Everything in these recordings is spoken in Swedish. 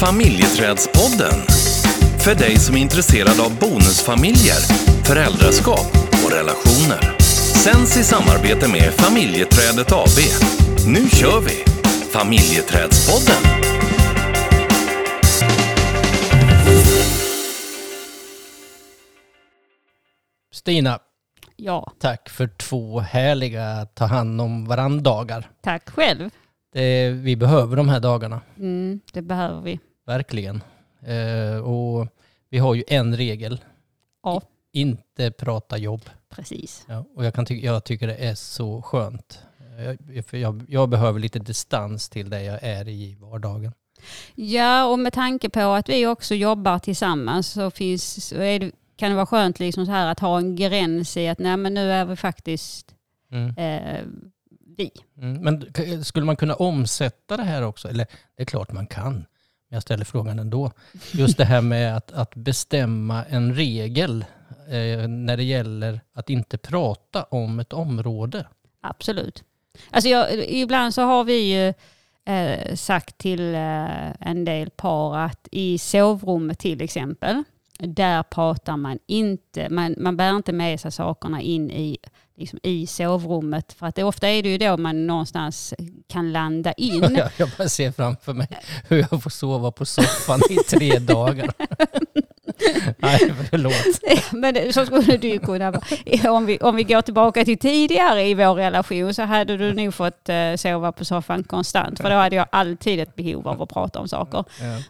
Familjeträdspodden. För dig som är intresserad av bonusfamiljer, föräldraskap och relationer. Sänds i samarbete med Familjeträdet AB. Nu kör vi! Familjeträdspodden. Stina, Ja, tack för två härliga ta hand om varandra-dagar. tack själv. Det, vi behöver de här dagarna, Mm, det behöver vi. Verkligen. Eh, och vi har ju en regel. Ja. I- Inte prata jobb. Precis. Ja, och jag, kan ty- jag tycker det är så skönt. Jag, för jag, jag behöver lite distans till det jag är i vardagen. Ja, och med tanke på att vi också jobbar tillsammans så, finns, så det, kan det vara skönt liksom så här att ha en gräns i att nej, men nu är vi faktiskt Mm. eh, vi. Mm. Men skulle man kunna omsätta det här också? Eller det är klart man kan. Men jag ställer frågan ändå. Just det här med att, att bestämma en regel eh, när det gäller att inte prata om ett område. Absolut. Alltså jag, ibland så har vi ju eh, sagt till eh, en del par att i sovrummet till exempel, där pratar man inte, man, man bär inte med sig sakerna in i, liksom i sovrummet. För att det, ofta är det ju då man någonstans kan landa in. Jag, jag bara ser framför mig hur jag får sova på soffan i tre dagar. Nej, förlåt. Men så skulle det ju kunna vara. Om vi, om vi går tillbaka till tidigare i vår relation så hade du nog fått eh, sova på soffan konstant. För då hade jag alltid ett behov av att prata om saker.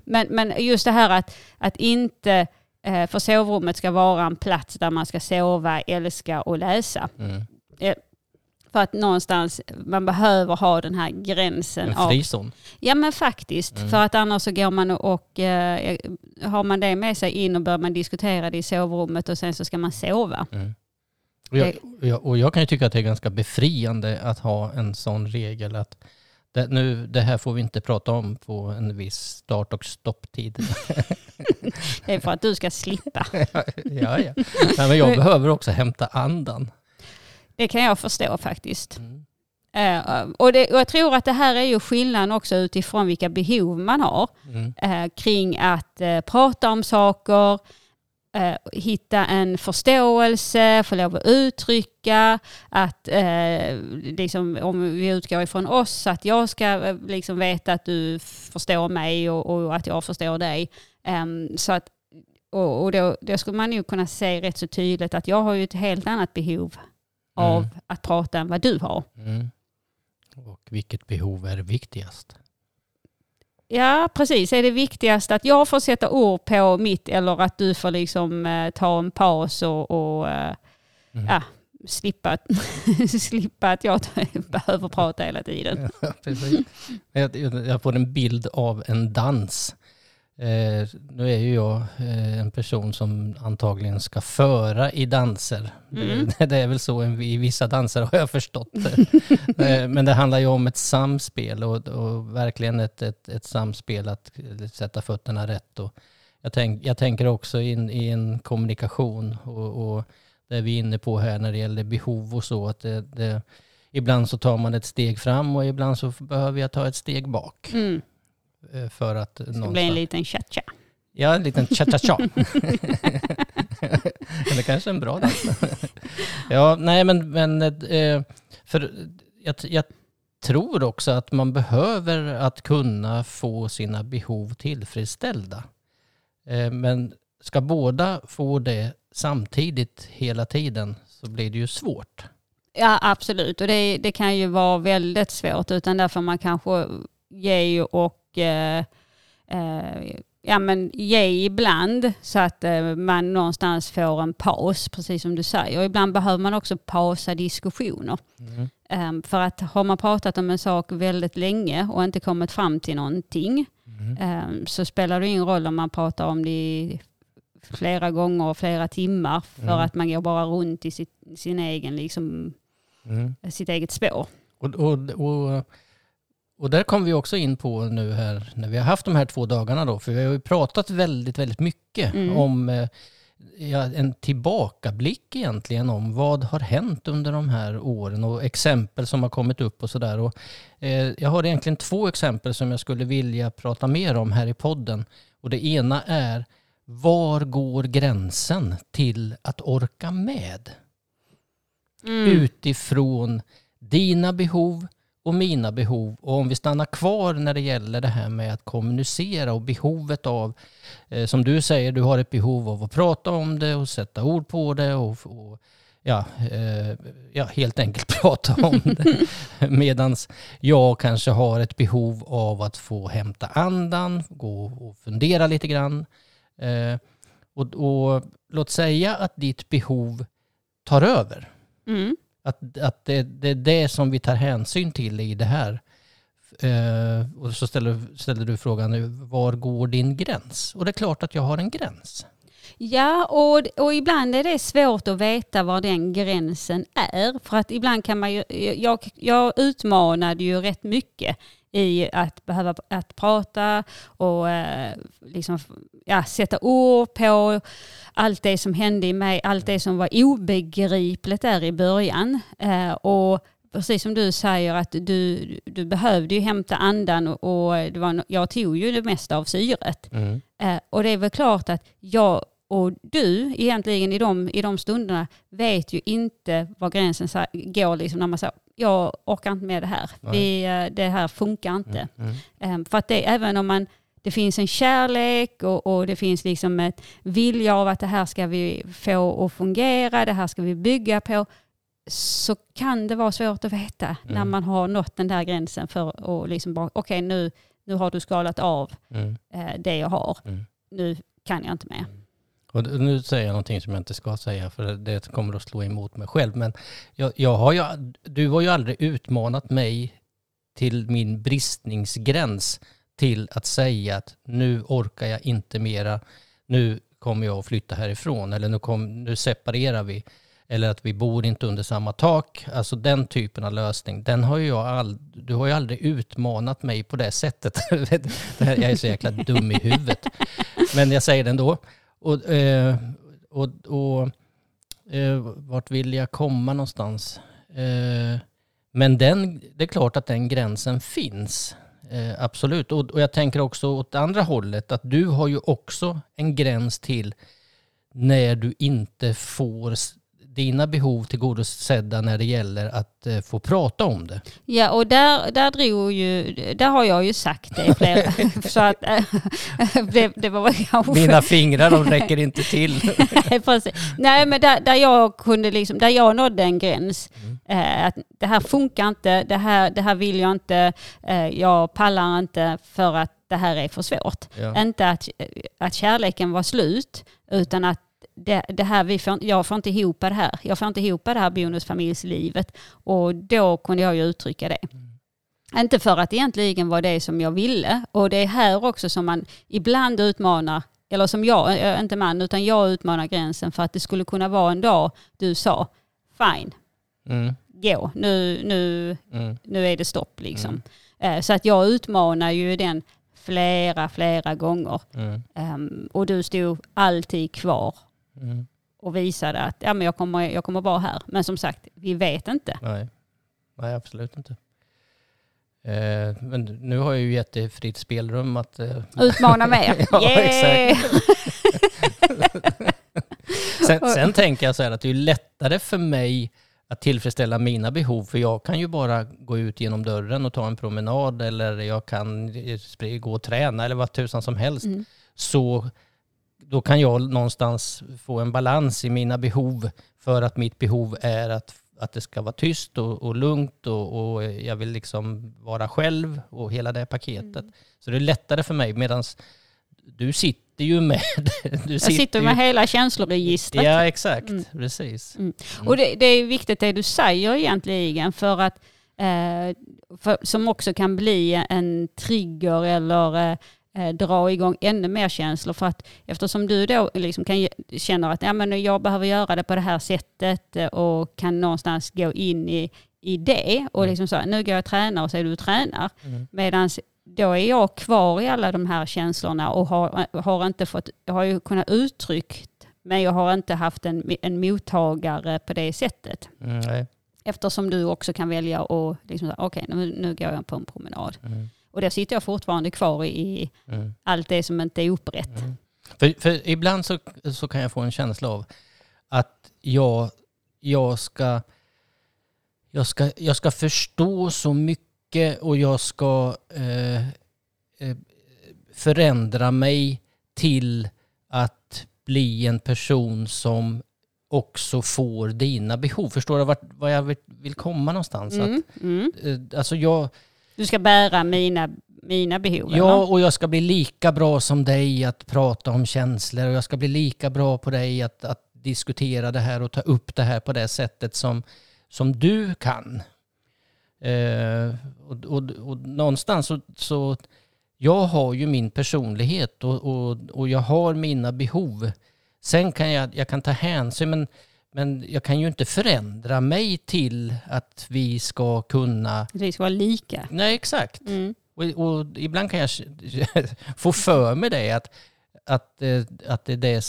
Men, men just det här att, att inte, för sovrummet ska vara en plats där man ska sova, älska och läsa. Mm. För att någonstans, man behöver ha den här gränsen En av... frizon. Ja men faktiskt, Mm. för att annars så går man och, eh, har man det med sig in och börjar man diskutera det i sovrummet och sen så ska man sova. Mm. Och, jag, och, jag, och jag kan ju tycka att det är ganska befriande att ha en sån regel att det, nu, det här får vi inte prata om på en viss start och stopptid. Det är för att du ska slippa. ja, ja. Nej, men jag behöver också hämta andan. Det kan jag förstå faktiskt. Mm. Eh, och, det, och jag tror att det här är ju skillnaden också utifrån vilka behov man har. Mm. eh, kring att eh, prata om saker, eh, hitta en förståelse, få lov att uttrycka, att eh, liksom, om vi utgår ifrån oss, att jag ska eh, liksom veta att du förstår mig och, och att jag förstår dig. Ehm, så att, och och då, då skulle man ju kunna se rätt så tydligt att jag har ju ett helt annat behov av Mm. att prata än vad du har. Mm. Och vilket behov är viktigast? Ja, precis. Är det viktigast att jag får sätta ord på mitt eller att du får liksom eh, ta en paus och, och eh, Mm. ja, slippa, slippa att jag behöver prata hela tiden. Ja, precis. Jag, jag får en bild av en dans. Eh, nu är ju jag eh, en person som antagligen ska föra i danser. Mm. Det, det är väl så i vissa danser har jag förstått det. eh, men det handlar ju om ett samspel och, och verkligen ett, ett, ett samspel att sätta fötterna rätt. Och jag, tänk, jag tänker också in i en kommunikation och, och det vi är inne på här när det gäller behov och så. Att det, det, ibland så tar man ett steg fram och ibland så behöver jag ta ett steg bak. Mm. Eh, För att Det ska bli en liten cha-cha. Ja, en liten cha-cha-cha. Eller kanske en bra dans. ja, nej men, men eh, för jag, jag tror också att man behöver att kunna få sina behov tillfredsställda. Eh, Men ska båda få det samtidigt hela tiden så blir det ju svårt. Ja, absolut. Och det, det kan ju vara väldigt svårt. Utan där får man kanske ge och eh, eh, ja, men ge ibland så att eh, man någonstans får en paus, precis som du säger. Och ibland behöver man också pausa diskussioner. Mm. Ehm, för att har man pratat om en sak väldigt länge och inte kommit fram till någonting Mm. ehm, så spelar det ingen roll om man pratar om det flera gånger och flera timmar för Mm. att man går bara runt i sitt, sin egen, liksom, Mm. sitt eget spår. Och, och, och, och där kom vi också in på nu här när vi har haft de här två dagarna då, för vi har ju pratat väldigt, väldigt mycket Mm. om eh, ja, en tillbakablick egentligen om vad har hänt under de här åren och exempel som har kommit upp och sådär. Eh, jag har egentligen två exempel som jag skulle vilja prata mer om här i podden. Och det ena är var går gränsen till att orka med? Mm. Utifrån dina behov och mina behov. Och om vi stannar kvar när det gäller det här med att kommunicera och behovet av, eh, som du säger, du har ett behov av att prata om det och sätta ord på det och, och ja, eh, ja, helt enkelt prata om det. Medan jag kanske har ett behov av att få hämta andan, gå och fundera lite grann. Eh, och, och låt säga att ditt behov tar över. Mm. Att, att det, det är det som vi tar hänsyn till i det här. Eh, och så ställer, ställer du frågan, nu, var går din gräns? Och det är klart att jag har en gräns. Ja, och, och ibland är det svårt att veta var den gränsen är. För att ibland kan man ju, jag, jag utmanade ju rätt mycket i att behöva att prata och eh, liksom, ja, sätta ord på allt det som hände i mig, allt det som var obegripligt där i början. Eh, och precis som du säger att du, du behövde ju hämta andan och, och det var, jag tog ju det mesta av syret. Mm. Eh, och det är väl klart att jag och du egentligen i de, i de stunderna vet ju inte var gränsen går liksom när man säger jag orkar inte med det här. Vi, eh, det här funkar inte. Mm. Mm. Eh, För att det, även om man, det finns en kärlek och, och det finns liksom ett vilja av att det här ska vi få att fungera, det här ska vi bygga på, så kan det vara svårt att veta när Mm. man har nått den där gränsen för att liksom bara, okej nu, nu har du skalat av Mm. eh, det jag har. Mm. Nu kan jag inte mer. Och nu säger jag någonting som jag inte ska säga för det kommer att slå emot mig själv. Men jag, jag har ju, du har ju aldrig utmanat mig till min bristningsgräns till att säga att nu orkar jag inte mera, nu kommer jag att flytta härifrån eller nu, kom, nu separerar vi. Eller att vi bor inte under samma tak. Alltså den typen av lösning, den har ju jag all, du har ju aldrig utmanat mig på det sättet. Jag är så jäkla dum i huvudet. Men jag säger det ändå. Och, eh, och, och eh, vart vill jag komma någonstans? Eh, men den, det är klart att den gränsen finns. Eh, absolut. Och, och jag tänker också åt andra hållet att du har ju också en gräns till när du inte får dina behov tillgodosedda när det gäller att eh, få prata om det. Ja, och där, där drog ju, där har jag ju sagt det flera, så att eh, det, det var kanske... Mina fingrar de räcker inte till. Nej, precis. Nej, men där, där jag kunde liksom, där jag nådde en gräns. Eh, att det här funkar inte, det här, det här vill jag inte, jag pallar inte för att det här är för svårt. Ja. Inte att, att kärleken var slut, utan att det, det här, vi får, jag får inte ihop det här. Jag får inte ihop det här bonusfamiljslivet. Och då kunde jag ju uttrycka det. Inte för att det egentligen var det som jag ville. Och det är här också som man ibland utmanar, eller som jag, eh, inte man, utan jag utmanar gränsen för att det skulle kunna vara en dag du sa, fine, Mm, gå, nu, nu, mm, nu är det stopp liksom. Eh, Så att jag utmanar ju den flera, flera gånger. mm, Ehm, och du stod alltid kvar mm. och visade att ja, men jag, kommer, jag kommer vara här. Men som sagt, vi vet inte. Nej. Nej, absolut inte. Eh, men nu har jag ju gett dig fritt spelrum att... Eh, Utmana mer. Ja, yeah! sen, sen tänker jag så här att det är lättare för mig att tillfredsställa mina behov för jag kan ju bara gå ut genom dörren och ta en promenad eller jag kan eh, gå och träna eller vad tusan som helst. Mm. Så då kan jag någonstans få en balans i mina behov för att mitt behov är att, att det ska vara tyst och, och lugnt och, och jag vill liksom vara själv och hela det paketet. Mm. Så det är lättare för mig medan du sitter ju med... Du Jag sitter med ju, hela känsloregistret. Ja, exakt. Mm. Precis. Mm. Och det, det är viktigt det du säger egentligen för att eh, för, som också kan bli en trigger eller eh, eh, dra igång ännu mer känslor. För att eftersom du då liksom kan känner att ja, men jag behöver göra det på det här sättet eh, och kan någonstans gå in i, i det och Mm. liksom så nu går jag och tränar och så är du och tränar. Mm. Medan då är jag kvar i alla de här känslorna och har, har inte fått, jag har ju kunnat uttryckt Men jag har inte haft en, en mottagare på det sättet. Mm. Eftersom du också kan välja att liksom, okej nu, nu går jag på en promenad. Mm, Och där sitter jag fortfarande kvar i mm. allt det som inte är upprätt. Mm. För, för ibland så, så kan jag få en känsla av att jag, jag, ska, jag, ska, jag ska förstå så mycket och jag ska eh, eh, förändra mig till att bli en person som också får dina behov. Förstår du vart, vad jag vill, komma någonstans? Mm, mm. Att, eh, alltså jag, Du ska bära mina, mina behov. Ja, eller? och jag ska bli lika bra som dig att prata om känslor och jag ska bli lika bra på dig att, att diskutera det här och ta upp det här på det sättet som, som du kan. Eh, och, och, och någonstans så, så jag har ju min personlighet och, och, och jag har mina behov. Sen kan jag, jag kan ta hänsyn men, men jag kan ju inte förändra mig till att vi ska kunna... Vi ska vara lika. Nej, exakt. Mm. Och, och ibland kan jag få för mig det att, att, eh, att det är det,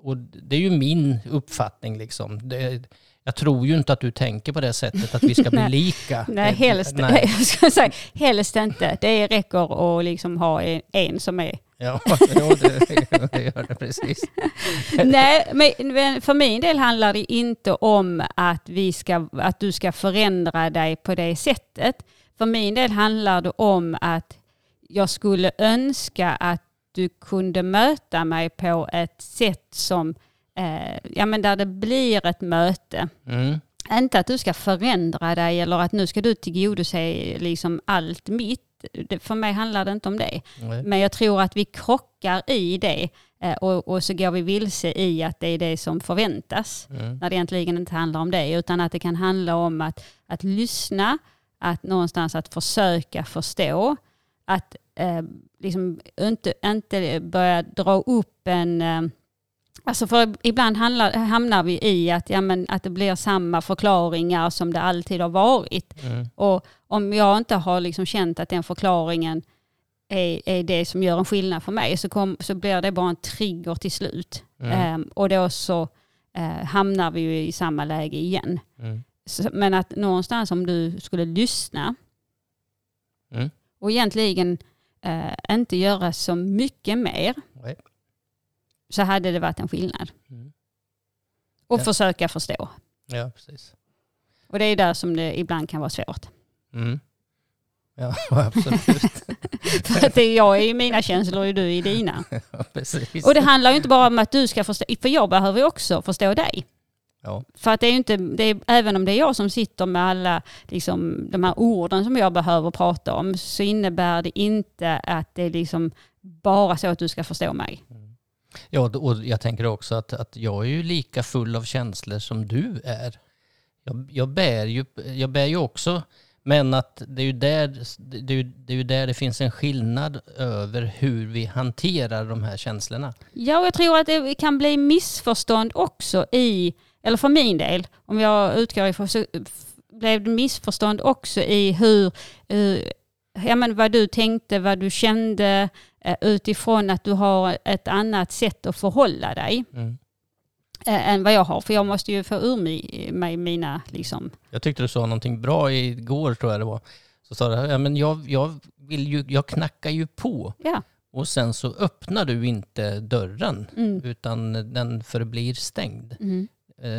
och det är ju min uppfattning liksom. Det, jag tror ju inte att du tänker på det sättet att vi ska bli lika. Nej, helst, nej. jag ska säga, helst inte. Det räcker att liksom ha en, en som är... Ja, jo, det, det gör det precis. Nej, men men för min del handlar det inte om att, vi ska, att du ska förändra dig på det sättet. För min del handlar det om att jag skulle önska att du kunde möta mig på ett sätt som, eh, ja men där det blir ett möte. Mm, Inte att du ska förändra dig eller att nu ska du tillgodose liksom allt mitt. För mig handlar det inte om det. nej. Men jag tror att vi krockar i det eh, och, och så går vi vilse i att det är det som förväntas. Mm, När det egentligen inte handlar om det utan att det kan handla om att, att lyssna, att någonstans att försöka förstå, att eh, liksom inte, inte börja dra upp en eh, Alltså för ibland handlar, hamnar vi i att, ja, men, att det blir samma förklaringar som det alltid har varit. mm, Och om jag inte har liksom känt att den förklaringen är, är det som gör en skillnad för mig så, kom, så blir det bara en trigger till slut. mm, Ehm, och då så eh, hamnar vi ju i samma läge igen. mm, Så, men att någonstans om du skulle lyssna mm. och egentligen eh, inte göra så mycket mer. Så hade det varit en skillnad. Mm. Och Ja. försöka förstå. Ja, precis. Och det är där som det ibland kan vara svårt. Mm. Ja, absolut. För att det är jag i mina känslor och du i dina. Ja, precis. Och det handlar ju inte bara om att du ska förstå, för jag behöver ju också förstå dig. Ja. För att det är inte, det är, även om det är jag som sitter med alla liksom, de här orden som jag behöver prata om så innebär det inte att det är liksom bara så att du ska förstå mig. Ja, och jag tänker också att, att jag är ju lika full av känslor som du är. Jag, jag, bär, ju, jag bär ju också, men att det är, ju där, det, är ju, det är ju där det finns en skillnad över hur vi hanterar de här känslorna. Ja, och jag tror att det kan bli missförstånd också i, eller för min del, om jag utgår ifrån så blev det missförstånd också i hur, eh, ja men vad du tänkte, vad du kände utifrån att du har ett annat sätt att förhålla dig Mm. eh, än vad jag har. För jag måste ju få ur mig, mig mina liksom, Jag tyckte du sa någonting bra igår tror jag det var. Så sa du, ja men jag, jag, vill ju, jag knackar ju på ja. och sen så öppnar du inte dörren Mm. utan den förblir stängd. Mm. Eh,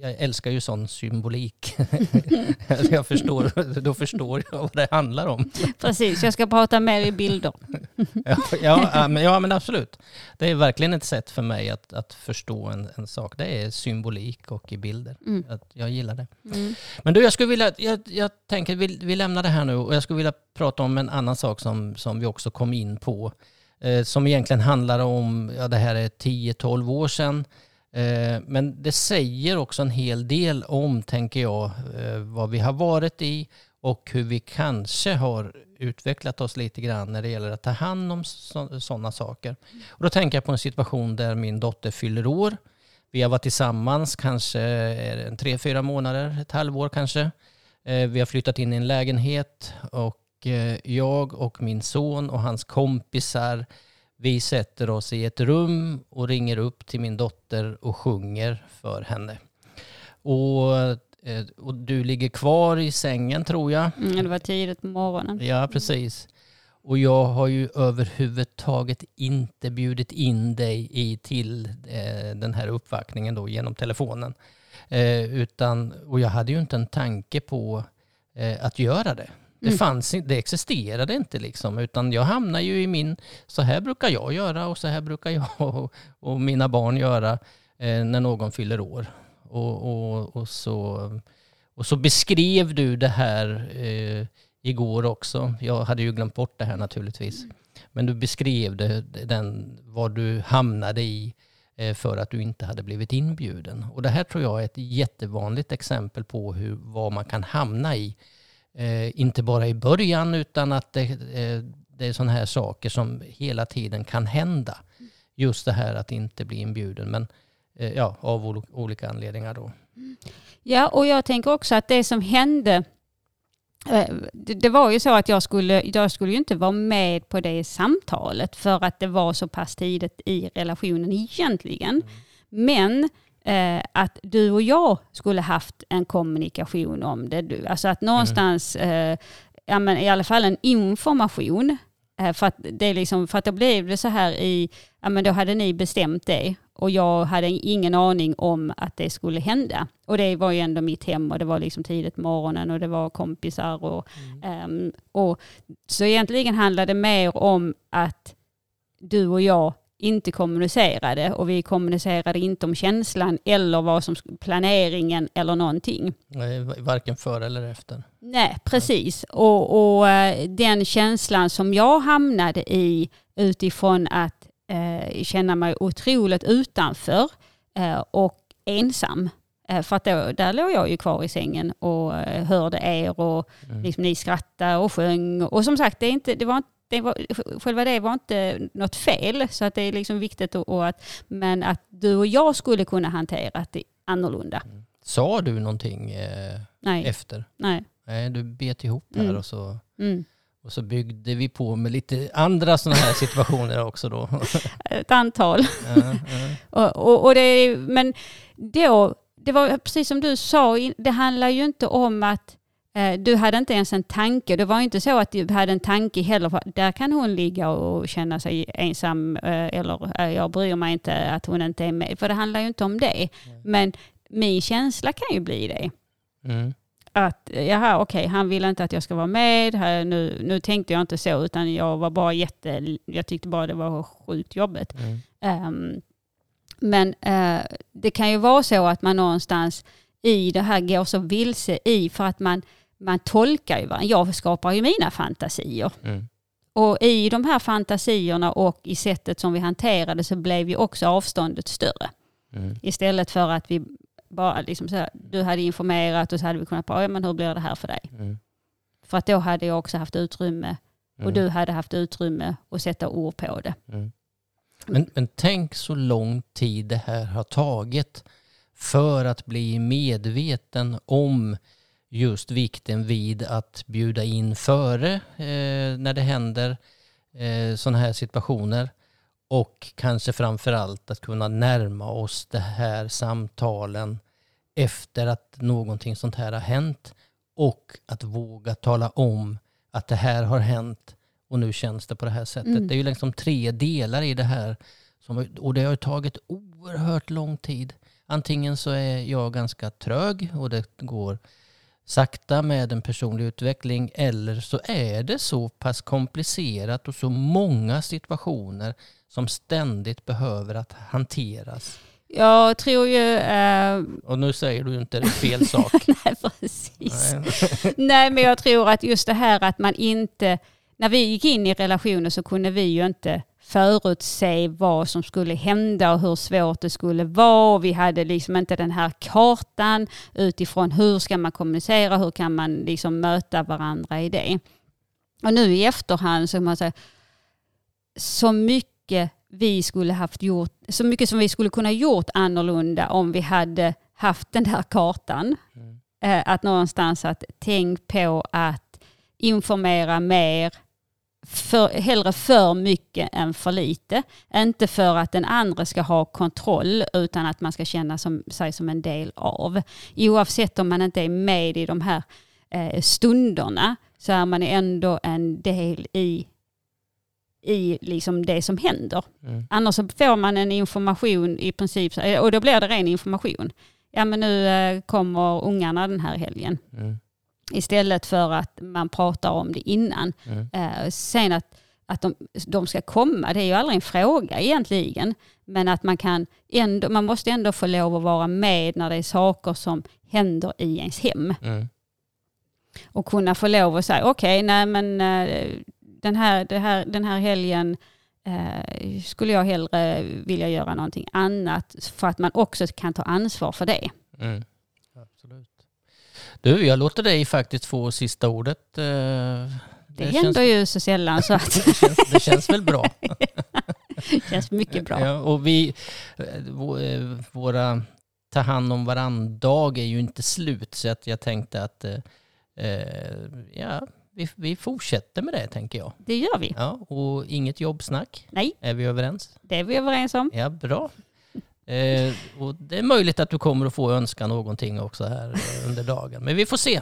jag älskar ju sån symbolik. jag förstår, då förstår jag vad det handlar om. Precis, jag ska prata mer i bilder. ja, ja, ja, men, ja, men absolut. Det är verkligen ett sätt för mig att, att förstå en, en sak. Det är symbolik och i bilder. Mm. Att jag gillar det. Mm. Men du, jag skulle vilja, jag, jag tänker vi, vi lämnar det här nu och jag skulle vilja prata om en annan sak som, som vi också kom in på. Eh, som egentligen handlar om, ja det här är 10-12 år sedan. Eh, men det säger också en hel del om, tänker jag, eh, vad vi har varit i och hur vi kanske har utvecklat oss lite grann när det gäller att ta hand om sådana saker. Och då tänker jag på en situation där min dotter fyller år. Vi har varit tillsammans kanske en tre, fyra månader, ett halvår kanske. Eh, vi har flyttat in i en lägenhet och jag och min son och hans kompisar vi sätter oss i ett rum och ringer upp till min dotter och sjunger för henne. Och, eh, och du ligger kvar i sängen tror jag. Mm, det var tidigt på morgonen. Ja, precis. Och jag har ju överhuvudtaget inte bjudit in dig i till eh, den här uppvaktningen då genom telefonen. Eh, utan, och jag hade ju inte en tanke på eh, att göra det. Det, Mm. fanns, det existerade inte liksom, utan jag hamnar ju i min, så här brukar jag göra och så här brukar jag och, och mina barn göra eh, när någon fyller år. Och, och, och, så, och så beskrev du det här eh, igår också. Jag hade ju glömt bort det här naturligtvis. Men du beskrev det, den, vad du hamnade i eh, för att du inte hade blivit inbjuden. Och det här tror jag är ett jättevanligt exempel på hur, vad man kan hamna i. Eh, inte bara i början utan att det, eh, det är sådana här saker som hela tiden kan hända. Just det här att inte bli inbjuden. Men eh, ja, av ol- olika anledningar då. Ja, och jag tänker också att det som hände det, var ju så att jag skulle, jag skulle ju inte vara med på det samtalet för att det var så pass tidigt i relationen egentligen. Men eh, att du och jag skulle haft en kommunikation om det. Du- Alltså att någonstans, eh, ja, men i alla fall en information. Eh, för, att det liksom, för att då blev det så här i, ja men då hade ni bestämt det och jag hade ingen aning om att det skulle hända. Och det var ju ändå mitt hem och det var liksom tidigt på morgonen och det var kompisar. Och, ehm, och, så egentligen handlade det mer om att du och jag inte kommunicerade och vi kommunicerade inte om känslan eller vad som planeringen eller någonting. Eh, Varken före eller efter. Nej, precis. Och, och eh, den känslan som jag hamnade i utifrån att eh, känna mig otroligt utanför eh, och ensam. Eh, för att då, där låg jag ju kvar i sängen och eh, hörde er och Mm. liksom, ni skrattade och sjöng. Och som sagt, det, är inte, det var inte det var, själva det var inte något fel, så att det är liksom viktigt att, och att, men att du och jag skulle kunna hantera det annorlunda. Sa du någonting eh, Nej, efter? nej. Nej, du bet ihop här Mm. och, så, Mm. och så byggde vi på med lite andra sådana här situationer också då. Ett antal. ja, ja. Och, och, och det, men då, det var precis som du sa, det handlar ju inte om att du hade inte ens en tanke. Det var inte så att du hade en tanke heller. Där kan hon ligga och känna sig ensam eh, eller eh, jag bryr mig inte att hon inte är med. För det handlar ju inte om det. Men min känsla kan ju bli det. Mm. Att jaha, okej, han vill inte att jag ska vara med. Nu, nu tänkte jag inte så, utan jag var bara jätte... Jag tyckte bara det var sjukt jobbigt. Mm. Ehm, men eh, det kan ju vara så att man någonstans i det här går så vilse i för att man, man tolkar ju varandra. Jag skapar ju mina fantasier. Mm. Och i de här fantasierna och i sättet som vi hanterade så blev ju också avståndet större. Mm. Istället för att vi bara liksom så här, du hade informerat och så hade vi kunnat bara, ja men hur blir det här för dig? Mm. För att då hade jag också haft utrymme och Mm. du hade haft utrymme att sätta ord på det. Mm. Men, men tänk så lång tid det här har tagit för att bli medveten om just vikten vid att bjuda in före eh, när det händer eh, sådana här situationer och kanske framför allt att kunna närma oss det här samtalen efter att någonting sånt här har hänt och att våga tala om att det här har hänt och nu känns det på det här sättet. Mm. Det är ju liksom tre delar i det här som, och det har tagit oerhört lång tid. Antingen så är jag ganska trög och det går sakta med en personlig utveckling eller så är det så pass komplicerat och så många situationer som ständigt behöver att hanteras. Jag tror ju... eh, Och nu säger du inte det fel sak. nej, precis. Nej. Nej, men jag tror att just det här att man inte... När vi gick in i relationen så kunde vi ju inte förutse vad som skulle hända och hur svårt det skulle vara. Och Vi hade liksom inte den här kartan utifrån hur ska man kommunicera, hur kan man liksom möta varandra i det. Och nu i efterhand så kan man säga så mycket vi skulle haft gjort, så mycket som vi skulle kunna gjort annorlunda om vi hade haft den där kartan. Mm. Eh, att någonstans att tänk på att informera mer för, hellre för mycket än för lite. Inte för att den andra ska ha kontroll utan att man ska känna som, sig som en del av. Oavsett om man inte är med i de här eh, stunderna så är man ändå en del i, i liksom det som händer. Mm. Annars så får man en information i princip, och då blir det ren information. Ja men nu eh, kommer ungarna den här helgen. Mm. Istället för att man pratar om det innan. Mm. Eh, sen att, att de, de ska komma, det är ju aldrig en fråga egentligen. Men att man kan ändå, man måste ändå få lov att vara med när det är saker som händer i ens hem. Mm. Och kunna få lov att säga, okej, nej men eh, den här, det här, den här helgen eh, skulle jag hellre vilja göra någonting annat. För att man också kan ta ansvar för det. Mm. Du, jag låter dig faktiskt få sista ordet. Eh, Det, känns, händer ju så sällan så att det, känns, det känns väl bra. det känns mycket bra. Ja, och vi, eh, eh, våra ta hand om varann-dag är ju inte slut så att jag tänkte att ja, vi, vi fortsätter med det tänker jag. Det gör vi. Ja, och inget jobbsnack, Nej, är vi överens? det är vi överens om. Ja, bra. Eh, och det är möjligt att du kommer att få önska någonting också här eh, under dagen, men vi får se.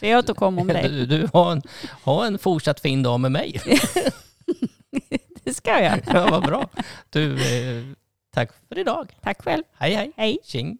Vi återkommer om det. Du, du har, en, ha en fortsatt fin dag med mig. Det ska jag. Ja, vad bra. Du, eh, tack för idag. Tack själv. Hej hej. Hej. Tjing.